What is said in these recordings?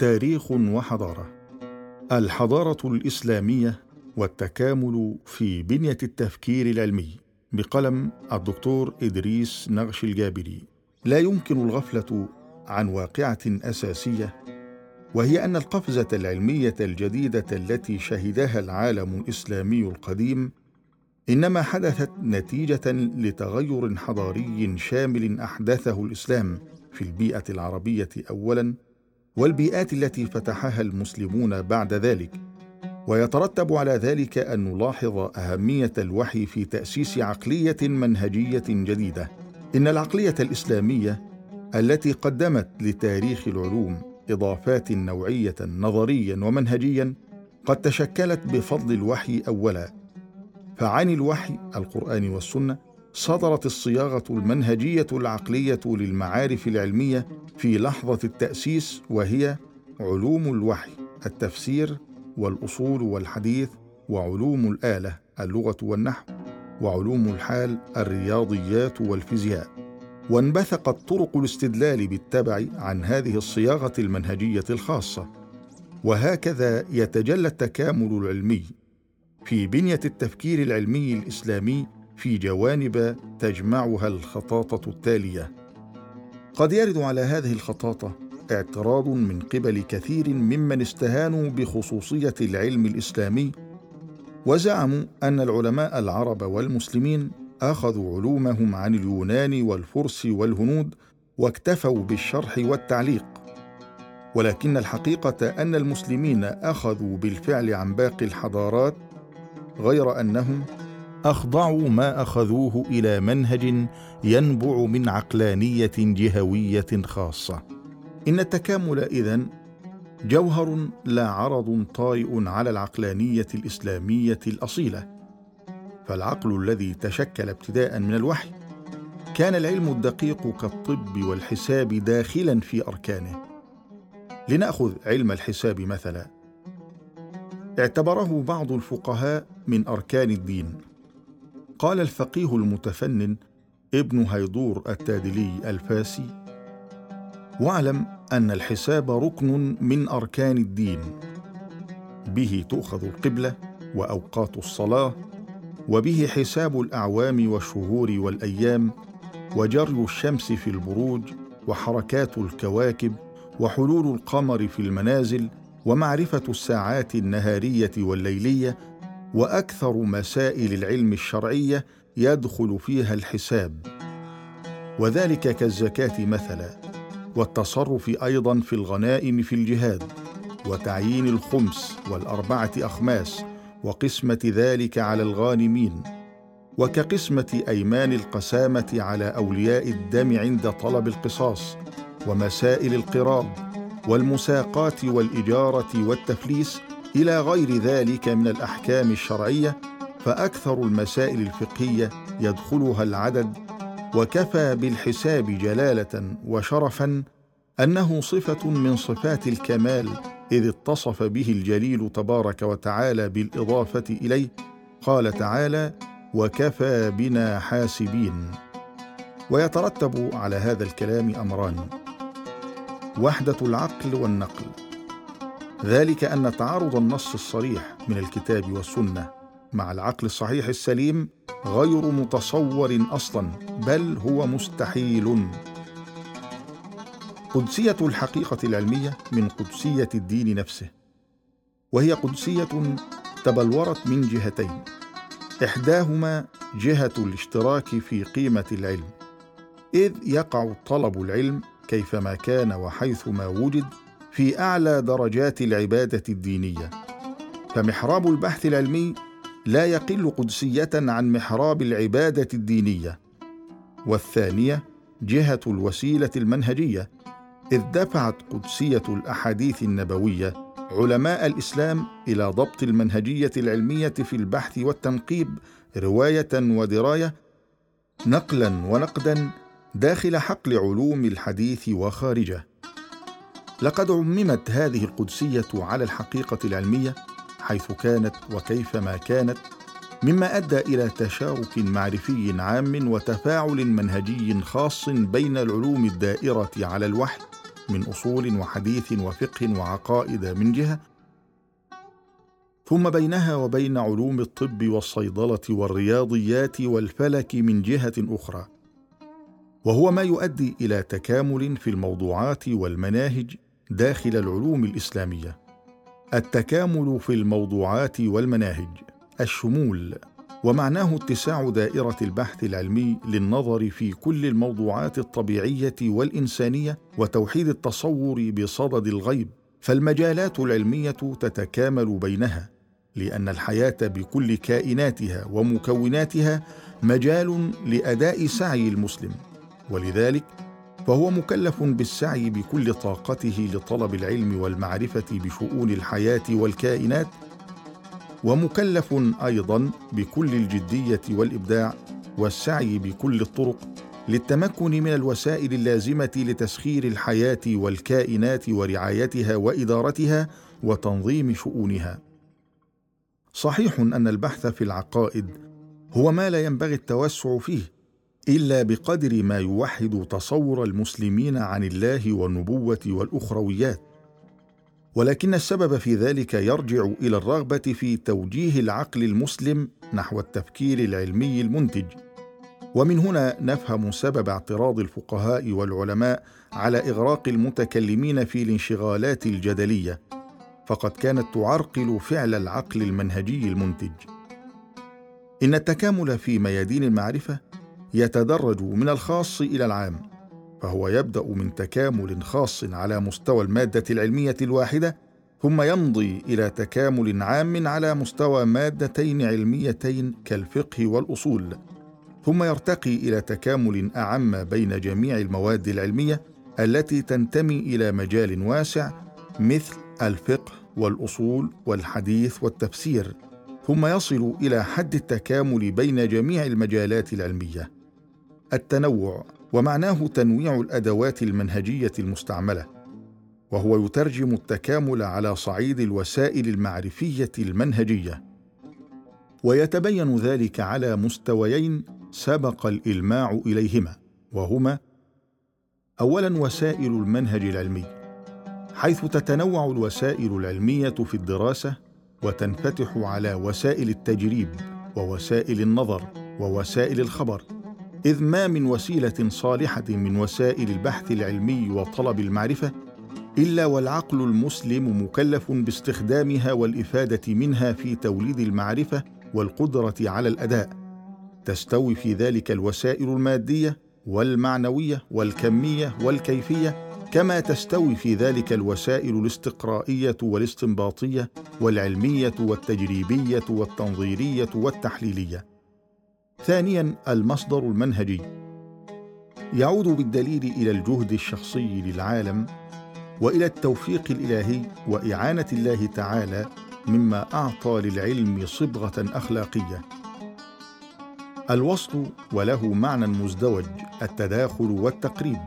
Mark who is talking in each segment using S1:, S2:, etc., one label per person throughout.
S1: تاريخ وحضارة. الحضارة الإسلامية والتكامل في بنية التفكير العلمي. بقلم الدكتور إدريس نغش الجابري. لا يمكن الغفلة عن واقعة أساسية وهي أن القفزة العلمية الجديدة التي شهدها العالم الإسلامي القديم إنما حدثت نتيجة لتغير حضاري شامل أحدثه الإسلام في البيئة العربية اولا والبيئات التي فتحها المسلمون بعد ذلك. ويترتب على ذلك أن نلاحظ أهمية الوحي في تأسيس عقلية منهجية جديدة. إن العقلية الإسلامية التي قدمت لتاريخ العلوم إضافات نوعية نظريا ومنهجيا قد تشكلت بفضل الوحي اولا. فعن الوحي القرآن والسنة صدرت الصياغة المنهجية العقلية للمعارف العلمية في لحظة التأسيس وهي علوم الوحي التفسير والأصول والحديث وعلوم الآلة اللغة والنحو وعلوم الحال الرياضيات والفيزياء. وانبثقت طرق الاستدلال بالتبع عن هذه الصياغة المنهجية الخاصة. وهكذا يتجلى التكامل العلمي في بنية التفكير العلمي الإسلامي في جوانب تجمعها الخطاطة التالية. قد يرد على هذه الخطاطة اعتراض من قبل كثير ممن استهانوا بخصوصية العلم الإسلامي وزعموا أن العلماء العرب والمسلمين أخذوا علومهم عن اليونان والفرس والهنود واكتفوا بالشرح والتعليق. ولكن الحقيقة أن المسلمين أخذوا بالفعل عن باقي الحضارات غير أنهم أخضعوا ما أخذوه إلى منهج ينبع من عقلانية جهوية خاصة. إن التكامل إذن جوهر لا عرض طارئ على العقلانية الإسلامية الأصيلة. فالعقل الذي تشكل ابتداء من الوحي كان العلم الدقيق كالطب والحساب داخلا في أركانه. لنأخذ علم الحساب مثلا. اعتبره بعض الفقهاء من أركان الدين. قال الفقيه المتفنن ابن هيدور التادلي الفاسي واعلم أن الحساب ركن من أركان الدين. به تؤخذ القبلة وأوقات الصلاة وبه حساب الأعوام والشهور والأيام وجري الشمس في البروج وحركات الكواكب وحلول القمر في المنازل ومعرفة الساعات النهارية والليلية وأكثر مسائل العلم الشرعية يدخل فيها الحساب. وذلك كالزكاة مثلا والتصرف أيضا في الغنائم في الجهاد وتعيين الخمس والأربعة أخماس وقسمة ذلك على الغانمين وكقسمة أيمان القسامة على أولياء الدم عند طلب القصاص ومسائل القراض والمساقات والإجارة والتفليس إلى غير ذلك من الأحكام الشرعية فأكثر المسائل الفقهية يدخلها العدد وكفى بالحساب جلالة وشرفا أنه صفة من صفات الكمال إذ اتصف به الجليل تبارك وتعالى بالإضافة إليه قال تعالى وكفى بنا حاسبين ويترتب على هذا الكلام أمران وحدة العقل والنقل ذلك أن تعارض النص الصريح من الكتاب والسنة مع العقل الصحيح السليم غير متصور أصلا بل هو مستحيل. قدسية الحقيقة العلمية من قدسية الدين نفسه وهي قدسية تبلورت من جهتين إحداهما جهة الاشتراك في قيمة العلم إذ يقع طلب العلم كيفما كان وحيثما وجد في أعلى درجات العبادة الدينية. فمحراب البحث العلمي لا يقل قدسية عن محراب العبادة الدينية. والثانية جهة الوسيلة المنهجية إذ دفعت قدسية الأحاديث النبوية علماء الإسلام إلى ضبط المنهجية العلمية في البحث والتنقيب رواية ودراية نقلا ونقدا داخل حقل علوم الحديث وخارجه. لقد عممت هذه القدسية على الحقيقة العلمية حيث كانت وكيفما كانت مما أدى إلى تشارك معرفي عام وتفاعل منهجي خاص بين العلوم الدائرة على الوحي من أصول وحديث وفقه وعقائد من جهة ثم بينها وبين علوم الطب والصيدلة والرياضيات والفلك من جهة أخرى. وهو ما يؤدي إلى تكامل في الموضوعات والمناهج داخل العلوم الإسلامية. التكامل في الموضوعات والمناهج. الشمول. ومعناه اتساع دائرة البحث العلمي للنظر في كل الموضوعات الطبيعية والإنسانية وتوحيد التصور بصدد الغيب. فالمجالات العلمية تتكامل بينها لأن الحياة بكل كائناتها ومكوناتها مجال لأداء سعي المسلم. ولذلك فهو مكلف بالسعي بكل طاقته لطلب العلم والمعرفة بشؤون الحياة والكائنات ومكلف أيضا بكل الجدية والإبداع والسعي بكل الطرق للتمكن من الوسائل اللازمة لتسخير الحياة والكائنات ورعايتها وإدارتها وتنظيم شؤونها. صحيح أن البحث في العقائد هو ما لا ينبغي التوسع فيه إلا بقدر ما يوحد تصور المسلمين عن الله والنبوة والأخرويات. ولكن السبب في ذلك يرجع إلى الرغبة في توجيه العقل المسلم نحو التفكير العلمي المنتج. ومن هنا نفهم سبب اعتراض الفقهاء والعلماء على إغراق المتكلمين في الانشغالات الجدلية. فقد كانت تعرقل فعل العقل المنهجي المنتج. إن التكامل في ميادين المعرفة يتدرج من الخاص إلى العام فهو يبدأ من تكامل خاص على مستوى المادة العلمية الواحدة ثم يمضي إلى تكامل عام على مستوى مادتين علميتين كالفقه والأصول ثم يرتقي إلى تكامل أعم بين جميع المواد العلمية التي تنتمي إلى مجال واسع مثل الفقه والأصول والحديث والتفسير ثم يصل إلى حد التكامل بين جميع المجالات العلمية. التنوع ومعناه تنويع الأدوات المنهجية المستعملة وهو يترجم التكامل على صعيد الوسائل المعرفية المنهجية. ويتبين ذلك على مستويين سبق الإلماع إليهما وهما اولا وسائل المنهج العلمي حيث تتنوع الوسائل العلمية في الدراسة وتنفتح على وسائل التجريب ووسائل النظر ووسائل الخبر. إذ ما من وسيلة صالحة من وسائل البحث العلمي وطلب المعرفة إلا والعقل المسلم مكلف باستخدامها والإفادة منها في توليد المعرفة والقدرة على الأداء. تستوي في ذلك الوسائل المادية والمعنوية والكمية والكيفية كما تستوي في ذلك الوسائل الاستقرائية والاستنباطية والعلمية والتجريبية والتنظيرية والتحليلية. ثانيا المصدر المنهجي. يعود بالدليل إلى الجهد الشخصي للعالم وإلى التوفيق الإلهي وإعانة الله تعالى مما أعطى للعلم صبغة أخلاقية. الوصل وله معنى مزدوج التداخل والتقريب.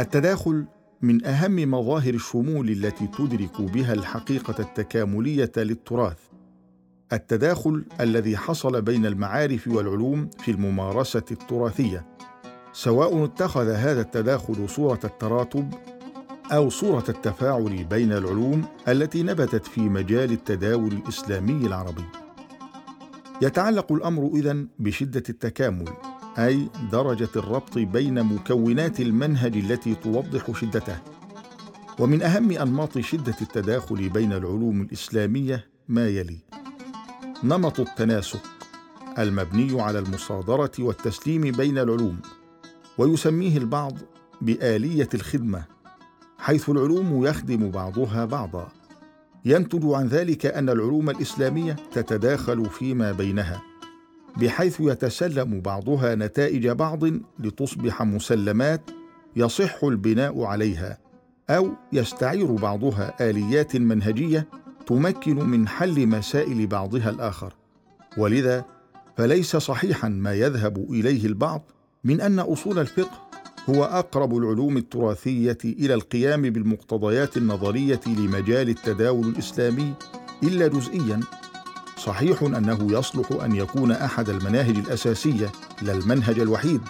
S1: التداخل من أهم مظاهر الشمول التي تدرك بها الحقيقة التكاملية للتراث. التداخل الذي حصل بين المعارف والعلوم في الممارسة التراثية سواء اتخذ هذا التداخل صورة التراتب أو صورة التفاعل بين العلوم التي نبتت في مجال التداول الإسلامي العربي. يتعلق الأمر إذن بشدة التكامل أي درجة الربط بين مكونات المنهج التي توضح شدته. ومن أهم أنماط شدة التداخل بين العلوم الإسلامية ما يلي نمط التناسق المبني على المصادرة والتسليم بين العلوم ويسميه البعض بآلية الخدمة حيث العلوم يخدم بعضها بعضا. ينتج عن ذلك أن العلوم الإسلامية تتداخل فيما بينها بحيث يتسلم بعضها نتائج بعض لتصبح مسلمات يصح البناء عليها أو يستعير بعضها آليات منهجية تمكن من حل مسائل بعضها الآخر. ولذا فليس صحيحا ما يذهب إليه البعض من أن أصول الفقه هو أقرب العلوم التراثية إلى القيام بالمقتضيات النظرية لمجال التداول الإسلامي إلا جزئيا. صحيح أنه يصلح أن يكون أحد المناهج الأساسية لا المنهج الوحيد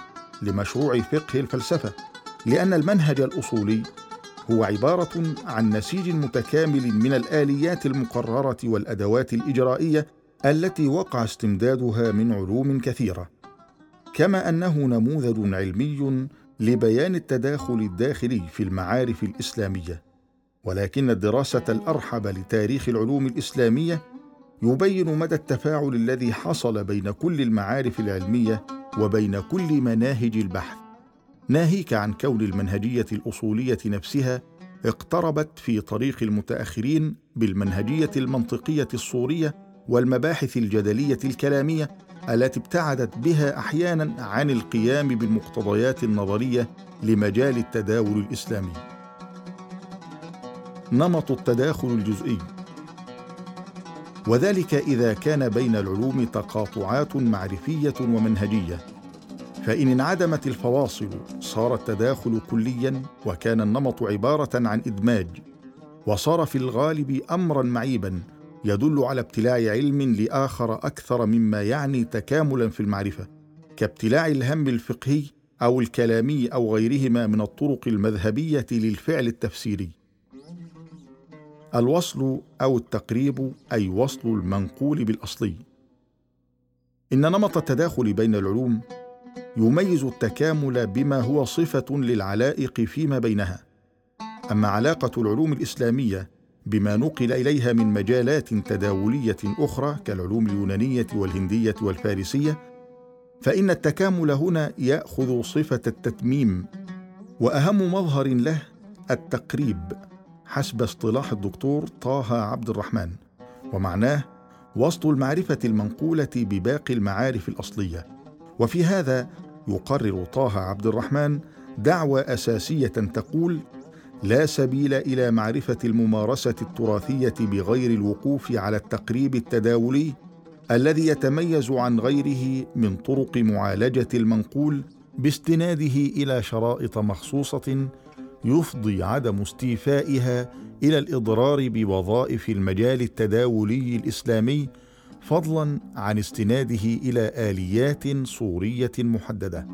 S1: لمشروع فقه الفلسفة لأن المنهج الأصولي هو عبارة عن نسيج متكامل من الآليات المقررة والأدوات الإجرائية التي وقع استمدادها من علوم كثيرة. كما أنه نموذج علمي لبيان التداخل الداخلي في المعارف الإسلامية. ولكن الدراسة الأرحب لتاريخ العلوم الإسلامية يبين مدى التفاعل الذي حصل بين كل المعارف العلمية وبين كل مناهج البحث. ناهيك عن كون المنهجية الأصولية نفسها اقتربت في طريق المتأخرين بالمنهجية المنطقية الصوريه والمباحث الجدلية الكلامية التي ابتعدت بها أحيانا عن القيام بالمقتضيات النظرية لمجال التداول الإسلامي. نمط التداخل الجزئي. وذلك إذا كان بين العلوم تقاطعات معرفية ومنهجية. فإن انعدمت الفواصل صار التداخل كليا وكان النمط عبارة عن إدماج وصار في الغالب امرا معيبا يدل على ابتلاع علم لآخر أكثر مما يعني تكاملا في المعرفة كابتلاع الهم الفقهي أو الكلامي أو غيرهما من الطرق المذهبية للفعل التفسيري. الوصل أو التقريب أي وصل المنقول بالأصلي. إن نمط التداخل بين العلوم يميز التكامل بما هو صفة للعلائق فيما بينها. أما علاقة العلوم الإسلامية بما نقل إليها من مجالات تداولية أخرى كالعلوم اليونانية والهندية والفارسية فإن التكامل هنا يأخذ صفة التتميم وأهم مظهر له التقريب حسب اصطلاح الدكتور طه عبد الرحمن ومعناه وسط المعرفة المنقولة بباقي المعارف الأصلية. وفي هذا يقرر طه عبد الرحمن دعوى أساسية تقول لا سبيل إلى معرفة الممارسة التراثية بغير الوقوف على التقريب التداولي الذي يتميز عن غيره من طرق معالجة المنقول باستناده إلى شرائط مخصوصة يفضي عدم استيفائها إلى الإضرار بوظائف المجال التداولي الإسلامي فضلا عن استناده إلى آليات صوريه محددة.